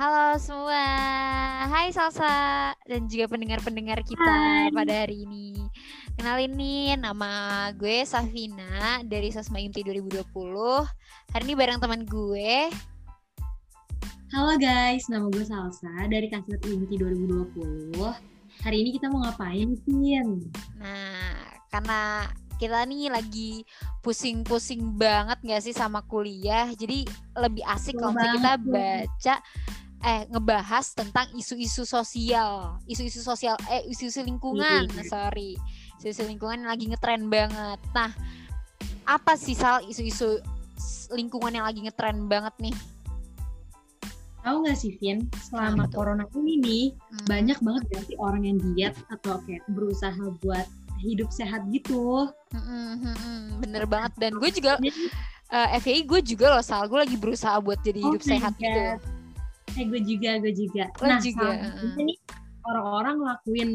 Halo semua, hai Salsa dan juga pendengar-pendengar kita Hai. pada hari ini. Kenalin nih, nama gue Safina dari Sosma Inti 2020. Hari ini bareng teman gue. Halo guys, nama gue Salsa dari Kasat Inti 2020. Hari ini kita mau ngapain, Vin? Nah, karena kita nih lagi pusing-pusing banget gak sih sama kuliah, jadi lebih asik kalau kita baca eh ngebahas tentang isu-isu sosial, isu-isu sosial eh isu-isu lingkungan, Iya. sorry, isu-isu lingkungan yang lagi ngetren banget. Nah, apa sih sal isu-isu lingkungan yang lagi ngetren banget nih? Tahu nggak sih, Vin? Selama tuh? corona ini nih, Hmm. banyak banget sih orang yang diet atau kayak berusaha buat hidup sehat gitu. Mm-mm, mm-mm, bener banget dan gue juga Jadi, eh, FYI gue juga loh sal, gue lagi berusaha buat jadi Oh hidup my sehat gitu. Eh gue juga, gue juga. Lo nah, juga, nih orang-orang ngelakuin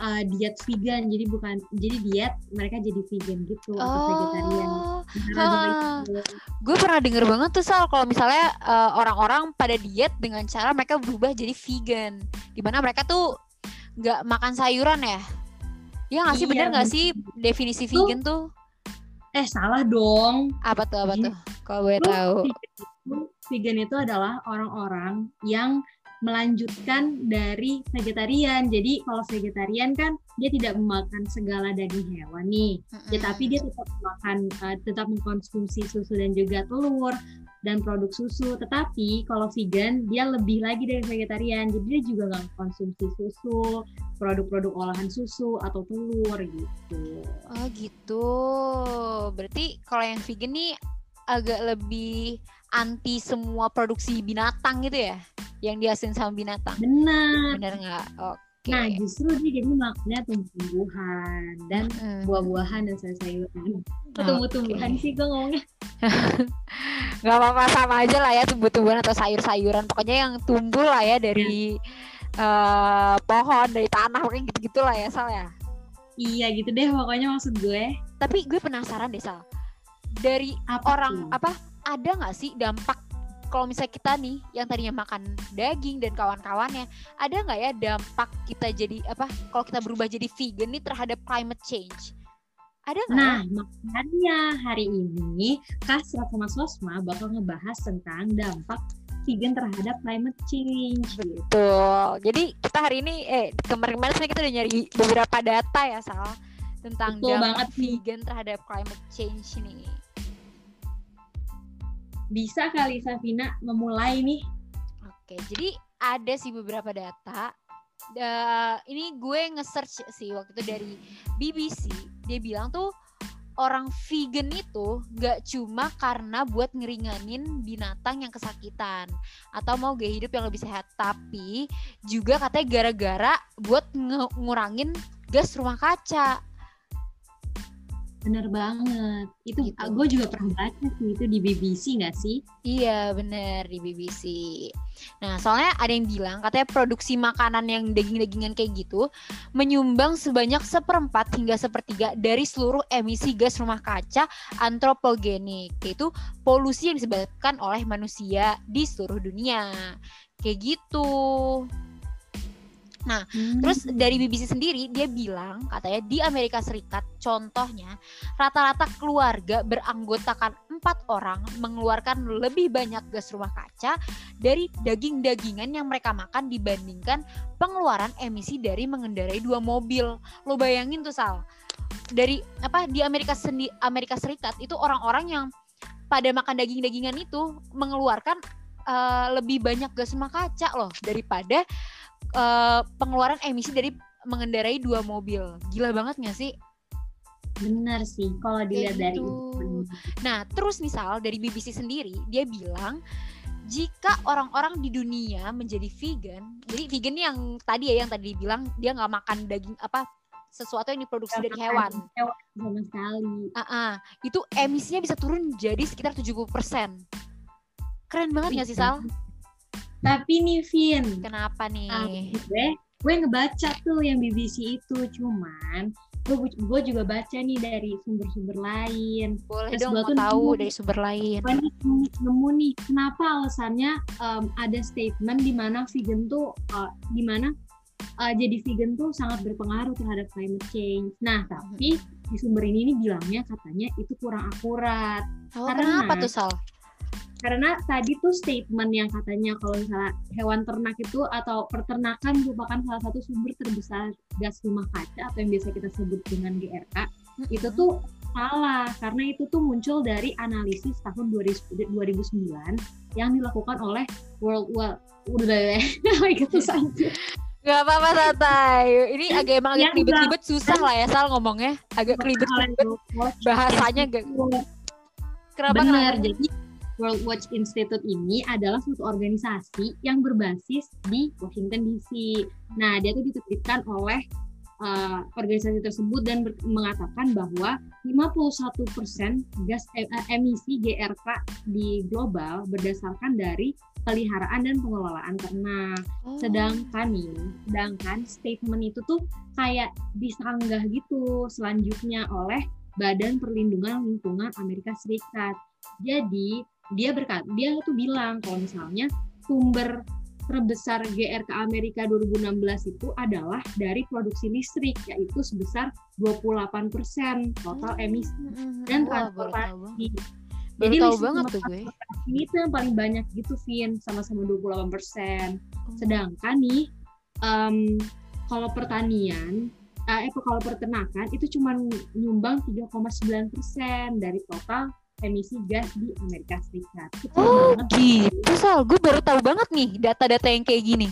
uh, diet vegan, jadi bukan jadi diet, mereka jadi vegan gitu atau vegetarian. Oh, ah. itu. gue pernah denger banget tuh Sal kalau misalnya eh, orang-orang pada diet dengan cara mereka berubah jadi vegan, di mana mereka tuh nggak makan sayuran ya? Iya nggak sih Iya, bener nggak sih definisi Tuh. vegan tuh Eh salah dong. apa tuh apa tuh? Kalau gue tahu. Vegan itu, adalah orang-orang yang melanjutkan dari vegetarian. Jadi kalau vegetarian kan dia tidak memakan segala daging hewan nih, ya, Mm-mm. tapi dia tetap makan, eh, tetap mengkonsumsi susu dan juga telur dan produk susu. Tetapi kalau vegan dia lebih lagi dari vegetarian, jadi dia juga nggak konsumsi susu, produk-produk olahan susu atau telur gitu. Oh gitu. Berarti kalau yang vegan nih agak lebih anti semua produksi binatang gitu ya? Yang dihasilin sama binatang. Benar. Bener nggak? Oke. Nah, justru dia jadi makannya tumbuh-tumbuhan dan Mm. buah-buahan dan sayur-sayuran. Tumbuh-tumbuhan sih gue ngomongnya? nggak apa-apa sama aja lah ya tumbuh-tumbuhan atau sayur-sayuran pokoknya yang tumbuh lah ya dari eh, pohon dari tanah pokoknya gitu-gitu lah ya Sal ya Iya gitu deh pokoknya maksud gue. tapi gue penasaran deh Sal dari Apa orang tuh? apa ada nggak sih dampak kalau misalnya kita nih yang tadinya makan daging dan kawan-kawannya ada nggak ya dampak kita jadi apa kalau kita berubah jadi vegan nih terhadap climate change ada nggak ya? Nah, makanya hari ini Kasrat sama Sosma bakal ngebahas tentang dampak vegan terhadap climate change. gitu. Betul. Jadi kita hari ini eh kemarin-kemarin kita udah nyari beberapa data ya Sal tentang Betul dampak banget nih. vegan terhadap climate change ini. Bisa kali Safina memulai nih? Oke, jadi ada sih beberapa data. Da- ini gue nge-search sih waktu itu dari BBC. Dia bilang tuh orang vegan itu gak cuma karena buat ngeringanin binatang yang kesakitan atau mau gaya hidup yang lebih sehat, tapi juga katanya gara-gara buat ngurangin gas rumah kaca. Bener banget. Itu Gitu. gue juga pernah baca sih itu di BBC nggak sih? Iya bener di BBC. Nah soalnya ada yang bilang katanya produksi makanan yang daging-dagingan kayak gitu menyumbang sebanyak seperempat hingga sepertiga dari seluruh emisi gas rumah kaca antropogenik yaitu polusi yang disebabkan oleh manusia di seluruh dunia. Kayak gitu. Terus dari BBC sendiri dia bilang katanya di Amerika Serikat contohnya rata-rata keluarga beranggotakan empat orang mengeluarkan lebih banyak gas rumah kaca dari daging-dagingan yang mereka makan dibandingkan pengeluaran emisi dari mengendarai dua mobil. Lo bayangin tuh Sal. Dari apa di Amerika sendi Amerika Serikat itu orang-orang yang pada makan daging-dagingan itu mengeluarkan eh, lebih banyak gas rumah kaca loh daripada eh, pengeluaran emisi dari mengendarai dua mobil. Gila banget gak sih? Benar sih kalau dilihat dari itu. Nah, terus misal dari BBC sendiri, dia bilang jika orang-orang di dunia menjadi vegan, jadi vegan yang tadi ya yang tadi bilang dia nggak makan daging apa sesuatu yang diproduksi dari hewan. Hewan sama sekali. Ah, ah. itu emisinya bisa turun jadi sekitar 70%. Keren banget gak sih Sal? Tapi nih Vin, Kenapa nih? Gue gue ngebaca tuh yang BBC itu cuman gue juga baca nih dari sumber-sumber lain. Boleh Terus dong mau tahu nemu, dari sumber lain. Gue nemu nih kenapa alasannya um, ada statement di mana vegan tuh uh, di mana uh, jadi vegan tuh sangat berpengaruh terhadap climate change. Nah tapi di sumber ini nih bilangnya katanya itu kurang akurat. Oh, karena kenapa tuh Sal? Karena tadi tuh statement yang katanya kalau misalnya hewan ternak itu atau peternakan merupakan salah satu sumber terbesar gas rumah kaca atau yang biasa kita sebut dengan GRK mm-hmm. itu tuh salah karena itu tuh muncul dari analisis tahun 2009 yang dilakukan oleh World War udah gitu saja Gak apa-apa santai. Ini agak emang agak ribet-ribet susah lah ya Sal ngomongnya. Agak ribet-ribet. Bahasanya gak. Kenapa Bener, jadi World Watch Institute ini adalah suatu organisasi yang berbasis di Washington DC. Nah, dia tuh diterbitkan oleh uh, organisasi tersebut dan mengatakan bahwa 51% gas eh, emisi GRK di global berdasarkan dari peliharaan dan pengelolaan ternak. Oh. Sedangkan nih, sedangkan statement itu tuh kayak disanggah gitu selanjutnya oleh Badan Perlindungan Lingkungan Amerika Serikat. Jadi dia berkat dia tuh bilang kalau misalnya sumber terbesar GRK Amerika 2016 itu adalah dari produksi listrik yaitu sebesar 28% total hmm. emisi dan transportasi. Jadi tahu banget tuh gue. Ini tuh yang paling banyak gitu Vin sama-sama 28%. Hmm. Sedangkan nih um, kalau pertanian eh kalau peternakan itu cuma nyumbang 3,9% dari total emisi gas di Amerika Serikat. oh gitu, Sal. Gue baru tahu banget nih data-data yang kayak gini.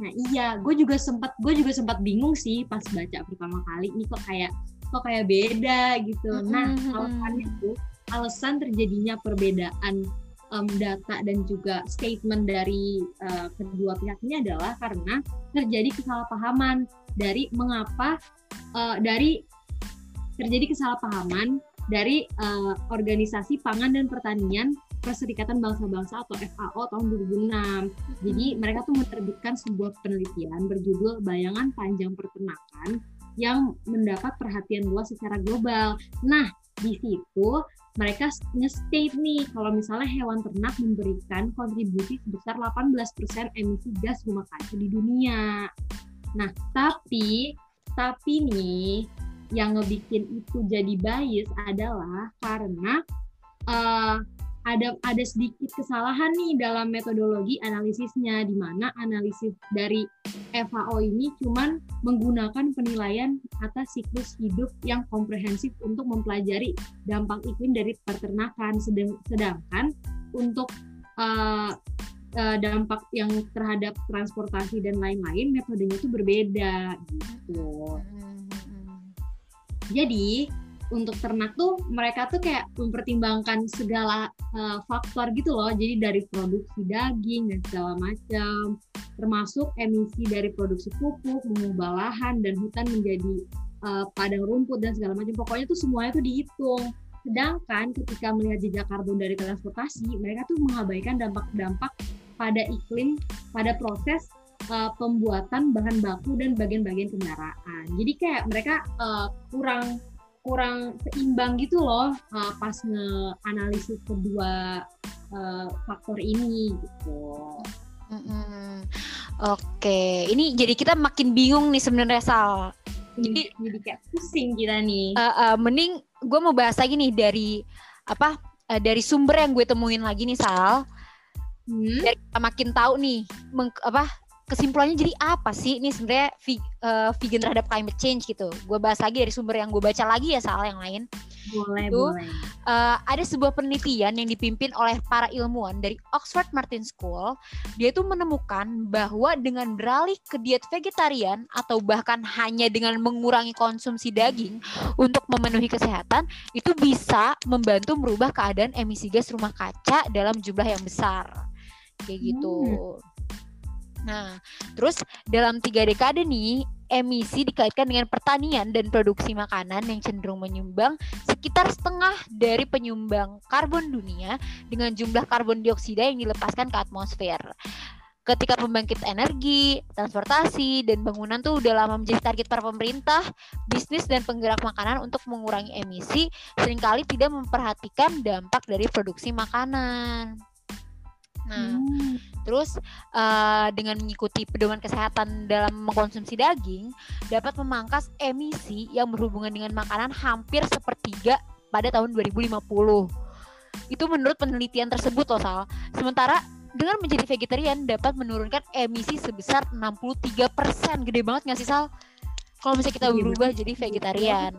Nah iya, gue juga sempat gue juga sempat bingung sih pas baca pertama kali ini kok kayak kok kayak beda gitu. Mm -hmm. Nah alasannya itu alasan terjadinya perbedaan um, data dan juga statement dari uh, kedua pihak ini adalah karena terjadi kesalahpahaman dari mengapa uh, dari terjadi kesalahpahaman dari uh, Organisasi Pangan dan Pertanian Perserikatan Bangsa-Bangsa atau FAO tahun 2006. Jadi mereka tuh menerbitkan sebuah penelitian berjudul Bayangan Panjang Peternakan yang mendapat perhatian luas secara global. Nah, di situ mereka nge-state nih kalau misalnya hewan ternak memberikan kontribusi sebesar 18% emisi gas rumah kaca di dunia. Nah, tapi tapi nih yang ngebikin itu jadi bias adalah karena uh, ada ada sedikit kesalahan nih dalam metodologi analisisnya di mana analisis dari FAO ini cuman menggunakan penilaian atas siklus hidup yang komprehensif untuk mempelajari dampak iklim dari peternakan sedangkan untuk uh, dampak yang terhadap transportasi dan lain-lain metodenya itu berbeda gitu. Jadi untuk ternak tuh mereka tuh kayak mempertimbangkan segala uh, faktor gitu loh. Jadi dari produksi daging dan segala macam, termasuk emisi dari produksi pupuk, mengubah lahan dan hutan menjadi uh, padang rumput dan segala macam. Pokoknya tuh semuanya tuh dihitung. Sedangkan ketika melihat jejak karbon dari transportasi, mereka tuh mengabaikan dampak-dampak pada iklim, pada proses uh, pembuatan bahan baku dan bagian-bagian kendaraan. Jadi kayak mereka uh, kurang kurang seimbang gitu loh uh, pas nge-analisis kedua uh, faktor ini gitu. Mm-hmm. Oke, ini jadi kita makin bingung nih sebenarnya Sal. Jadi, jadi kayak pusing kita nih. Uh, uh, mending gue mau bahas lagi nih dari apa uh, dari sumber yang gue temuin lagi nih Sal. Hmm? Biar kita makin tahu nih meng, apa kesimpulannya jadi apa sih ini sebenarnya uh, vegan terhadap climate change gitu. Gue bahas lagi dari sumber yang gue baca lagi ya soal yang lain. Boleh, itu, boleh. Uh, ada sebuah penelitian yang dipimpin oleh para ilmuwan dari Oxford Martin School. Dia itu menemukan bahwa dengan beralih ke diet vegetarian atau bahkan hanya dengan mengurangi konsumsi daging untuk memenuhi kesehatan itu bisa membantu merubah keadaan emisi gas rumah kaca dalam jumlah yang besar. Kayak gitu. Hmm. Nah, terus dalam tiga dekade nih, emisi dikaitkan dengan pertanian dan produksi makanan yang cenderung menyumbang sekitar setengah dari penyumbang karbon dunia dengan jumlah karbon dioksida yang dilepaskan ke atmosfer. ketika pembangkit energi, transportasi, dan bangunan tuh udah lama menjadi target para pemerintah, bisnis dan penggerak makanan untuk mengurangi emisi, sering kali tidak memperhatikan dampak dari produksi makanan. Nah, hmm. terus uh, dengan mengikuti pedoman kesehatan dalam mengkonsumsi daging dapat memangkas emisi yang berhubungan dengan makanan hampir sepertiga pada tahun 2050. Itu menurut penelitian tersebut loh Sal. Sementara dengan menjadi vegetarian dapat menurunkan emisi sebesar 63%. Gede banget nggak sih Sal? Kalau misalnya kita berubah jadi vegetarian.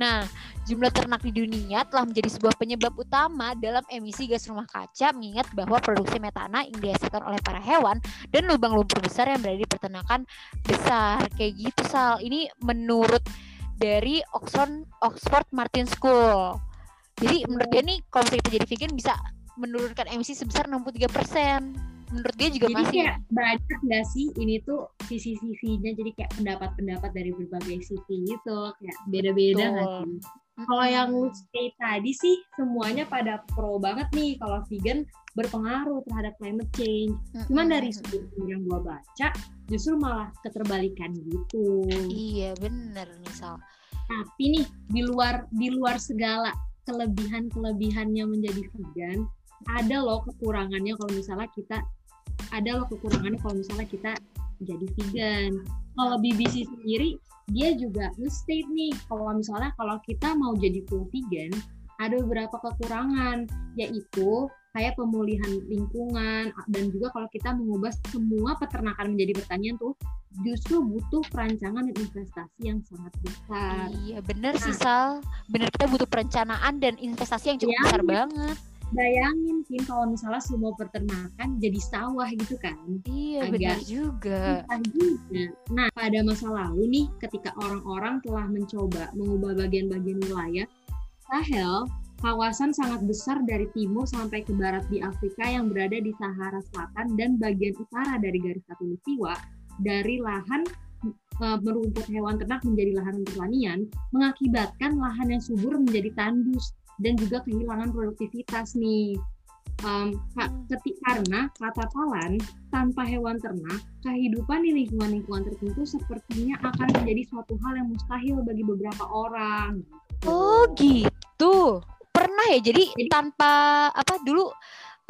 Nah, jumlah ternak di dunia telah menjadi sebuah penyebab utama dalam emisi gas rumah kaca mengingat bahwa produksi metana yang dihasilkan oleh para hewan dan lubang lumpur besar yang berada di peternakan besar. Kayak gitu, Sal. Ini menurut dari Oxford Oxford Martin School. Jadi menurut dia nih kalau kita jadi vegan bisa menurunkan emisi sebesar 63 persen menurut dia juga jadi masih kayak banyak nggak sih? Ini tuh sisi-sisinya jadi kayak pendapat-pendapat dari berbagai sisi gitu. Kayak beda-beda nggak sih? Kalau yang lu say tadi sih semuanya pada pro banget nih. Kalau vegan berpengaruh terhadap climate change. Cuman dari sudut yang gua baca justru malah keterbalikan gitu. Iya bener misal. Tapi nih di luar di luar segala kelebihan kelebihannya menjadi vegan ada loh kekurangannya. Kalau misalnya kita ada loh kekurangannya kalau misalnya kita jadi vegan. Kalau BBC sendiri dia juga nge-state nih kalau misalnya kalau kita mau jadi full vegan ada beberapa kekurangan yaitu kayak pemulihan lingkungan dan juga kalau kita mengubah semua peternakan menjadi pertanian tuh justru butuh perancangan dan investasi yang sangat besar. Iya benar nah, sih Sal, benar kita butuh perencanaan dan investasi yang cukup ya, besar banget bayangin sih kalau misalnya semua peternakan jadi sawah gitu kan. Iya benar juga. juga. Nah pada masa lalu nih ketika orang-orang telah mencoba mengubah bagian-bagian wilayah Sahel kawasan sangat besar dari timur sampai ke barat di Afrika yang berada di Sahara Selatan dan bagian utara dari garis khatulistiwa dari lahan uh, merumput hewan ternak menjadi lahan pertanian mengakibatkan lahan yang subur menjadi tandus dan juga kehilangan produktivitas nih. Um, ketik karena kata Talan, tanpa hewan ternak, kehidupan di lingkungan-lingkungan tertentu sepertinya akan menjadi suatu hal yang mustahil bagi beberapa orang. Oh gitu. Pernah ya? Jadi, jadi tanpa apa dulu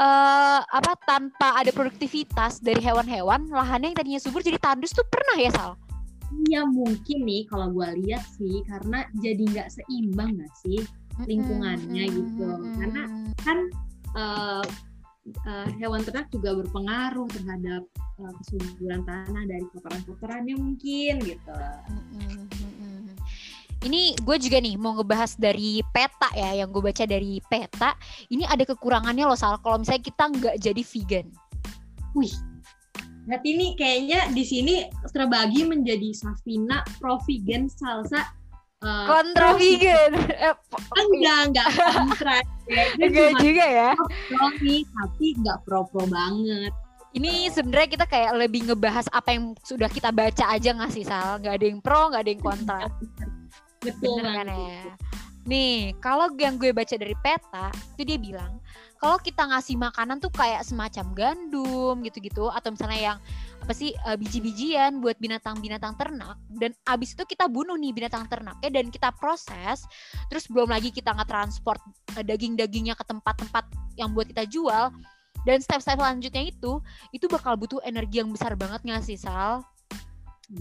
uh, apa tanpa ada produktivitas dari hewan-hewan, lahannya yang tadinya subur jadi tandus tuh pernah ya Sal? Iya mungkin nih kalau gue lihat sih karena jadi nggak seimbang nggak sih lingkungannya gitu karena kan uh, uh, hewan ternak juga berpengaruh terhadap uh, kesuburan tanah dari kotoran-kotorannya mungkin gitu. Ini gue juga nih mau ngebahas dari peta ya, yang gue baca dari peta. Ini ada kekurangannya loh Sal, kalau misalnya kita nggak jadi vegan. Wih, berarti ini kayaknya di sini terbagi menjadi Safina, Pro Vegan, Salsa, Uh, kontra vegan. Eh, enggak, enggak kontra. enggak juga ya. Pro nih, tapi enggak pro-pro banget. Ini sebenarnya kita kayak lebih ngebahas apa yang sudah kita baca aja nggak sih Sal? Nggak ada yang pro, nggak ada yang kontra. Betul Bener kan ya? Nih, kalau yang gue baca dari peta, itu dia bilang kalau kita ngasih makanan tuh kayak semacam gandum gitu-gitu atau misalnya yang apa sih uh, biji-bijian buat binatang-binatang ternak dan abis itu kita bunuh nih binatang ternaknya dan kita proses terus belum lagi kita nge-transport uh, daging-dagingnya ke tempat-tempat yang buat kita jual dan step-step selanjutnya itu itu bakal butuh energi yang besar banget nggak sih Sal?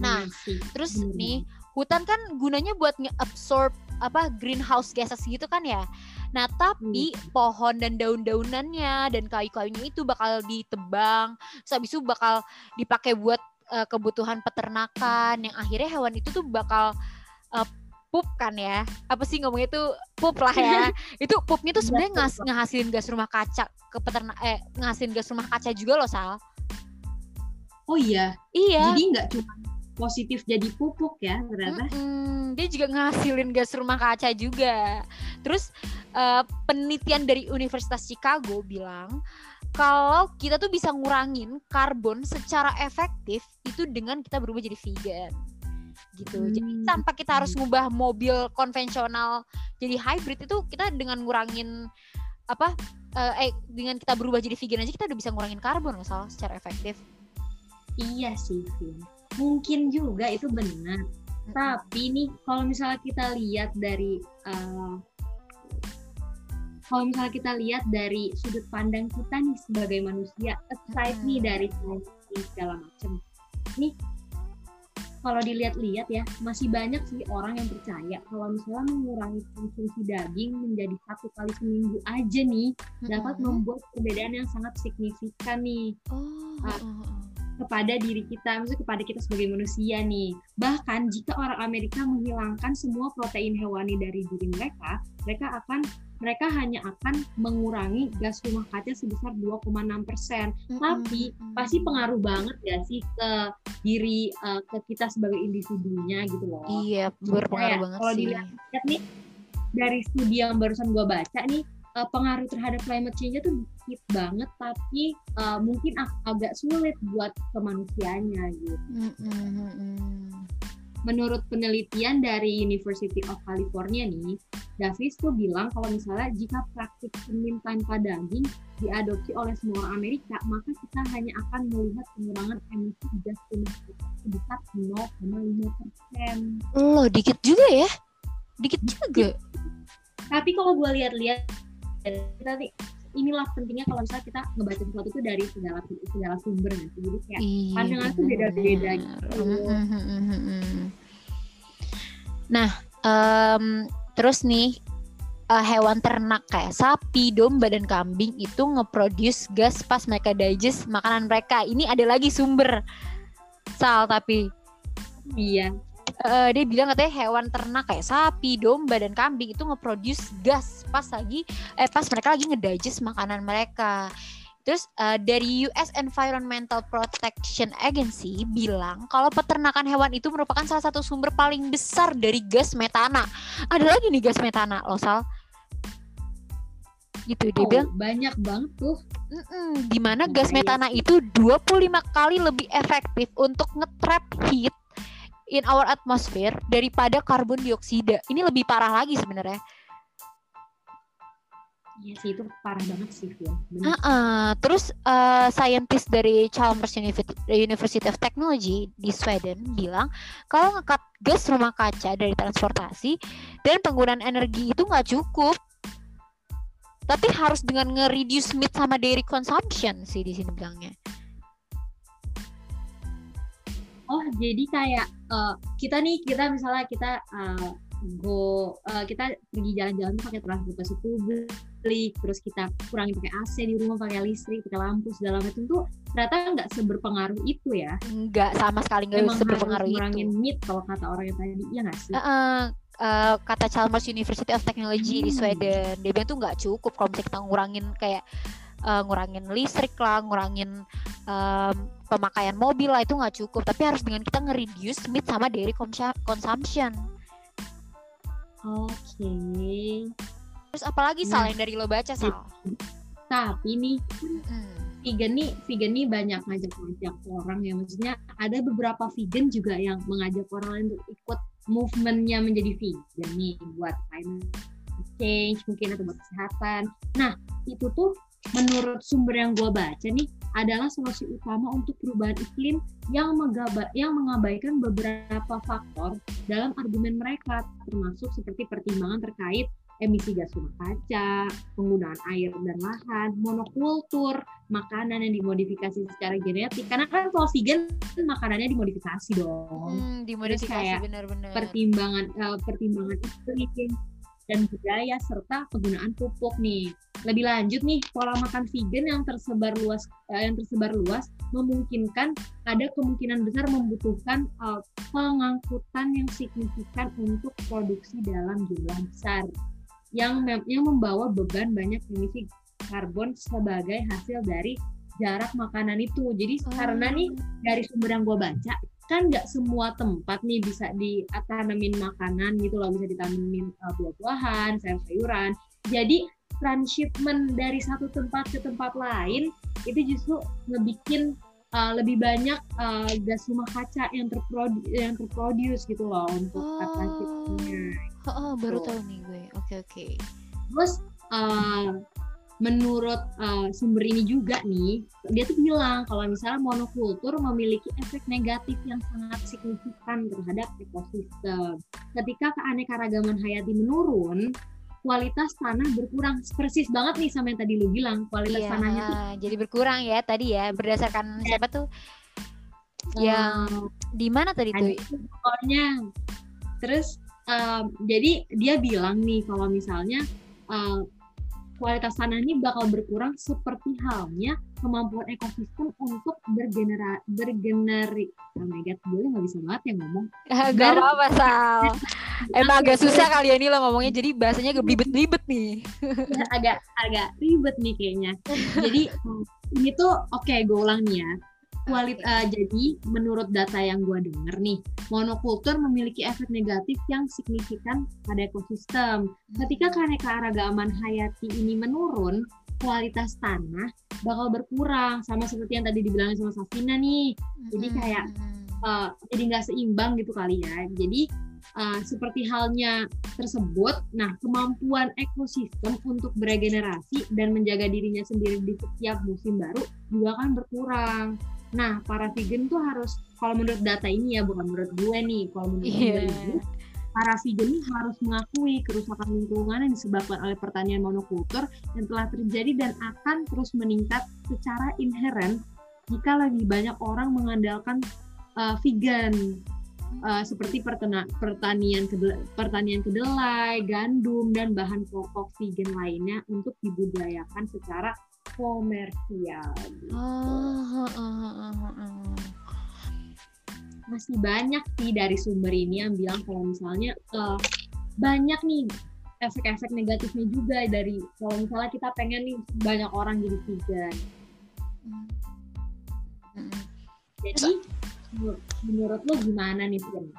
Nah, terus nih hutan kan gunanya buat nge-absorb apa greenhouse gases gitu kan ya. Nah, tapi hmm. pohon dan daun-daunannya dan kayu-kayunya itu bakal ditebang, terus habis itu bakal dipakai buat uh, kebutuhan peternakan yang akhirnya hewan itu tuh bakal uh, pup kan ya. Apa sih ngomongnya itu pup lah ya. itu pupnya tuh sebenarnya ngas ngasilin gas rumah kaca ke peternak eh ngasilin gas rumah kaca juga loh, Sal. Oh iya. Iya. Jadi nggak cuma positif jadi pupuk ya ternyata. Mm-mm, dia juga ngasilin gas rumah kaca juga. Terus uh, penelitian dari Universitas Chicago bilang kalau kita tuh bisa ngurangin karbon secara efektif itu dengan kita berubah jadi vegan gitu. Hmm. Jadi tanpa kita harus ngubah mobil konvensional jadi hybrid itu kita dengan ngurangin apa uh, eh dengan kita berubah jadi vegan aja kita udah bisa ngurangin karbon loh secara efektif. Iya sih, Vin. Mungkin juga itu benar. Tapi nih kalau misalnya kita lihat dari uh, kalau misalnya kita lihat dari sudut pandang kita nih sebagai manusia, aside nih dari segala macam, nih kalau dilihat-lihat ya masih banyak sih orang yang percaya kalau misalnya mengurangi konsumsi daging menjadi satu kali seminggu aja nih mm-hmm. dapat membuat perbedaan yang sangat signifikan nih. Oh, uh, kepada diri kita, maksudnya kepada kita sebagai manusia nih. Bahkan jika orang Amerika menghilangkan semua protein hewani dari diri mereka, mereka akan mereka hanya akan mengurangi gas rumah kaca sebesar 2,6 persen. Mm-hmm. Tapi pasti pengaruh banget ya sih ke diri uh, ke kita sebagai individunya gitu loh. Iya, berpengaruh banget kalau sih. Kalau dilihat nih dari studi yang barusan gue baca nih uh, pengaruh terhadap climate change itu dikit banget tapi uh, mungkin ag agak sulit buat kemanusiaannya gitu. Mm-hmm. Menurut penelitian dari University of California nih, Davis tuh bilang kalau misalnya jika praktik semen tanpa daging diadopsi oleh semua orang Amerika, maka kita hanya akan melihat pengurangan emisi gas rumah kaca sebesar 0,5 persen. Loh, dikit juga ya? Dikit juga. Tapi kalau gue lihat-lihat, kita nih inilah pentingnya kalau misalnya kita ngebaca sesuatu itu dari segala segala sumber nanti jadi kayak iya, pandangan tuh beda-beda gitu. Nah, um, Terus nih uh, hewan ternak kayak sapi, domba dan kambing itu ngeproduce gas pas mereka digest makanan mereka. Ini ada lagi sumber sal tapi iya. Uh, dia bilang katanya hewan ternak kayak sapi, domba dan kambing itu ngeproduce gas pas lagi eh pas mereka lagi ngedigest makanan mereka. Terus uh, dari US Environmental Protection Agency bilang kalau peternakan hewan itu merupakan salah satu sumber paling besar dari gas metana. Ada lagi nih gas metana, loh Sal. Gitu dia oh, bilang banyak banget tuh. Mm-mm, di mana gas metana itu 25 kali lebih efektif untuk ngetrap heat in our atmosphere daripada karbon dioksida. Ini lebih parah lagi sebenarnya. Iya sih itu parah banget sih ya. Uh -uh. Terus uh, scientist dari Chalmers University of Technology di Sweden bilang kalau ngekat gas rumah kaca dari transportasi dan penggunaan energi itu nggak cukup, tapi harus dengan nge-reduce meat sama dairy consumption sih di sini bilangnya. Oh jadi kayak uh, kita nih kita misalnya kita uh, go uh, kita pergi jalan-jalan pakai transportasi publik terus kita kurangi pakai AC di rumah pakai listrik pakai lampu segala macam tuh ternyata nggak seberpengaruh itu ya. Nggak sama sekali nggak seberpengaruh itu. kurangin mit kalau kata orang yang tadi ya nggak sih? Uh, uh, uh, kata Chalmers University of Technology hmm. di Sweden. Dia bilang tuh nggak cukup kalau misalnya kita ngurangin kayak uh, ngurangin listrik lah ngurangin um, pemakaian mobil lah itu nggak cukup tapi harus dengan kita nge-reduce meat sama dairy consumption Oke. Okay. Terus apalagi nah, sal yang dari lo baca sal? Tapi nih, hmm. vegan nih, vegan nih banyak ngajak-ngajak orang ya. Maksudnya ada beberapa vegan juga yang mengajak orang lain untuk ikut movementnya menjadi vegan nih buat climate change mungkin atau buat kesehatan. Nah itu tuh menurut sumber yang gue baca nih adalah solusi utama untuk perubahan iklim yang, megaba, yang mengabaikan beberapa faktor dalam argumen mereka termasuk seperti pertimbangan terkait emisi gas rumah kaca, penggunaan air dan lahan, monokultur, makanan yang dimodifikasi secara genetik. Karena kan kalau vegan makanannya dimodifikasi dong. Hmm, dimodifikasi benar-benar. Pertimbangan uh, pertimbangan iklim dan budaya serta penggunaan pupuk nih. Lebih lanjut nih, pola makan vegan yang tersebar luas eh, yang tersebar luas memungkinkan ada kemungkinan besar membutuhkan uh, pengangkutan yang signifikan untuk produksi dalam jumlah besar yang yang membawa beban banyak emisi karbon sebagai hasil dari jarak makanan itu. Jadi oh. karena nih dari sumber yang gue baca, kan nggak semua tempat nih bisa ditanemin makanan gitu loh bisa ditanemin uh, buah-buahan sayur-sayuran jadi transshipment dari satu tempat ke tempat lain itu justru ngebikin uh, lebih banyak uh, gas rumah kaca yang terprodu yang terproduce gitu loh untuk oh. transshipmentnya oh, oh baru tahu nih gue oke okay, oke okay. terus uh, menurut uh, sumber ini juga nih, dia tuh bilang kalau misalnya monokultur memiliki efek negatif yang sangat signifikan terhadap ekosistem. Ketika keanekaragaman hayati menurun, kualitas tanah berkurang. Persis banget nih sama yang tadi lu bilang, kualitas iya, tanahnya tuh jadi berkurang ya tadi ya berdasarkan Ya. siapa tuh yang di mana tadi tuh? pokoknya. Terus um, jadi dia bilang nih kalau misalnya uh, kualitas tanah ini bakal berkurang seperti halnya kemampuan ekosistem untuk bergenera bergeneri oh my god gue nggak bisa banget ya ngomong Gak Ber- apa-apa Sal. Emang agak susah kali ya ini lo ngomongnya jadi bahasanya belibet-belibet nih. agak agak ribet nih kayaknya jadi ini tuh oke gue ulang nih ya Kualit, uh, jadi menurut data yang gue denger nih monokultur memiliki efek negatif yang signifikan pada ekosistem ketika keanekaragaman hayati ini menurun, kualitas tanah bakal berkurang sama seperti yang tadi dibilangin sama Safina nih. jadi kayak, Uh, jadi nggak seimbang gitu kali ya. Jadi uh, seperti halnya tersebut, nah kemampuan ekosistem untuk beregenerasi dan menjaga dirinya sendiri di setiap musim baru juga akan berkurang. Nah, para vegan tuh harus, kalau menurut data ini ya, bukan menurut gue nih, kalau menurut Iya. sumber ini, para vegan ini harus mengakui kerusakan lingkungan yang disebabkan oleh pertanian monokultur yang telah terjadi dan akan terus meningkat secara inheren jika lebih banyak orang mengandalkan uh, vegan Uh, seperti pertena- pertanian kedel- pertanian kedelai, gandum dan bahan pokok vegan lainnya untuk dibudidayakan secara komersial. gitu. Oh, oh, oh, oh, oh. masih banyak sih dari sumber ini yang bilang kalau misalnya eh, banyak nih efek-efek negatifnya juga dari kalau misalnya kita pengen nih banyak orang jadi vegan. Mm. Jadi menur- menurut lo gimana nih Vin?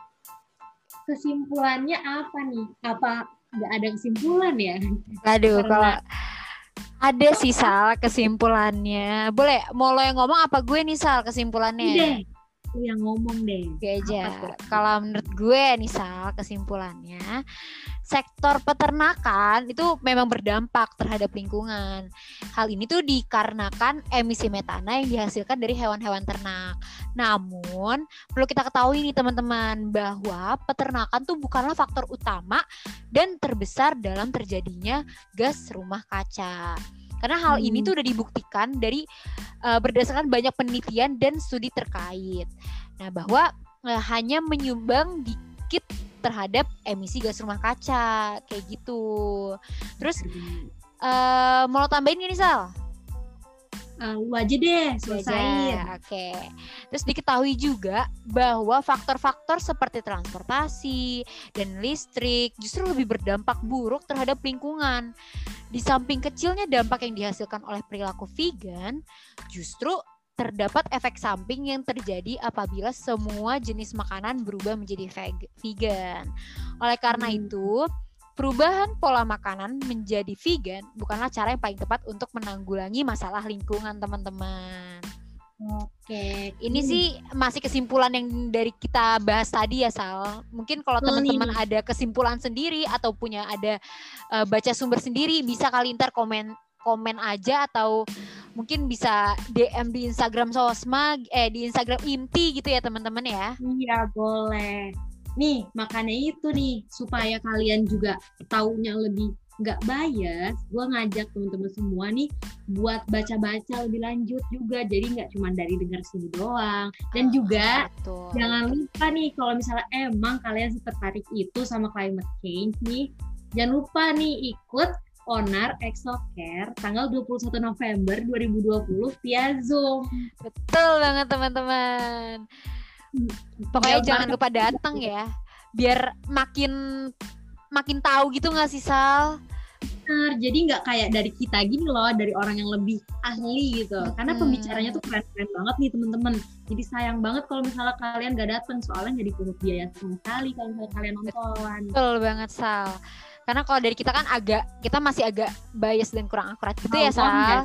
Kesimpulannya apa nih? Apa nggak ada kesimpulan ya? Aduh, Karena- kalau ada sih Sal kesimpulannya. Boleh, mau lo yang ngomong apa gue nih Sal kesimpulannya? Deh, lu yang ngomong deh. Oke aja. Kalau menurut gue nih Sal, kesimpulannya sektor peternakan itu memang berdampak terhadap lingkungan. Hal ini tuh dikarenakan emisi metana yang dihasilkan dari hewan-hewan ternak. Namun, perlu kita ketahui nih teman-teman bahwa peternakan tuh bukanlah faktor utama dan terbesar dalam terjadinya gas rumah kaca. Karena hal ini Hmm. tuh udah dibuktikan dari eh, berdasarkan banyak penelitian dan studi terkait. Nah, bahwa eh, hanya menyumbang dikit terhadap emisi gas rumah kaca kayak gitu. Terus eh mau lo tambahin gak nih Sal? Lu aja deh, selesaiin. Aja, Oke. Terus diketahui juga bahwa faktor-faktor seperti transportasi dan listrik justru lebih berdampak buruk terhadap lingkungan. Di samping kecilnya dampak yang dihasilkan oleh perilaku vegan, justru terdapat efek samping yang terjadi apabila semua jenis makanan berubah menjadi veg- vegan. Oleh karena Hmm. itu, perubahan pola makanan menjadi vegan bukanlah cara yang paling tepat untuk menanggulangi masalah lingkungan, teman-teman. Oke. Ini Hmm. sih masih kesimpulan yang dari kita bahas tadi ya, Sal. Mungkin kalau teman-teman ada kesimpulan sendiri atau punya ada eh, baca sumber sendiri, bisa kali ntar komen komen aja atau mungkin bisa DM di Instagram Sosma eh di Instagram Imti gitu ya, teman-teman ya. Iya boleh. Nih makanya itu nih supaya kalian juga taunya lebih nggak bias, gue ngajak teman-teman semua nih buat baca-baca lebih lanjut juga. Jadi nggak cuma dari dengar sini doang. Dan Ah, juga betul. jangan lupa nih kalau misalnya emang kalian tertarik itu sama climate change nih, jangan lupa nih ikut Onar Exocare tanggal 21 November 2020 via Zoom. Betul banget teman-teman. Pokoknya Jauh jangan banget. lupa datang ya, biar makin makin tahu gitu nggak sih Sal? Bener, jadi nggak kayak dari kita gini loh, dari orang yang lebih ahli gitu. Karena Mm-mm. pembicaranya tuh keren-keren banget nih temen-temen. Jadi sayang banget kalau misalnya kalian nggak datang, soalnya jadi pungut biaya sama sekali kalau misalnya kalian nonton. Betul banget Sal. Karena kalau dari kita kan agak kita masih agak bias dan kurang akurat gitu ya Awam Sal. nggak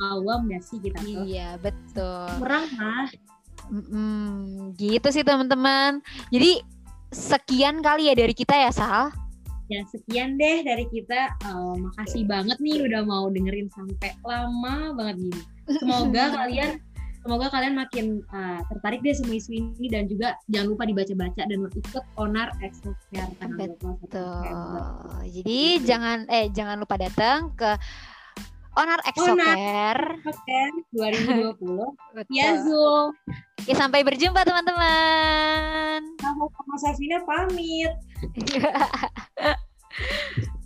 Awam nggak sih kita tuh? Iya betul. Kurang lah. Mm-mm, gitu sih teman-teman. Jadi sekian kali ya dari kita ya Sal. Ya sekian deh dari kita. Uh, makasih banget nih udah mau dengerin sampai lama banget gini. Semoga kalian semoga kalian makin uh, tertarik deh sama isu ini dan juga jangan lupa dibaca-baca dan ikut onar exofair Betul. Jadi jangan eh jangan lupa datang ke Onar Exofair Onar 2020 ya Zoom. Oke, sampai berjumpa teman-teman. Sama Safina pamit.